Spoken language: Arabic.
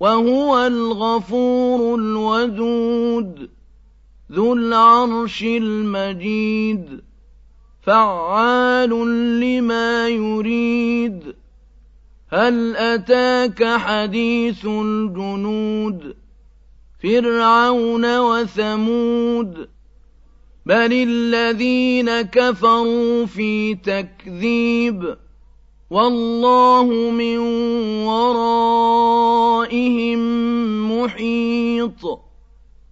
وهو الغفور الودود ذو العرش المجيد فعال لما يريد. هل أتاك حديث الجنود؟ فرعون وثمود بل الذين كفروا في تكذيب والله من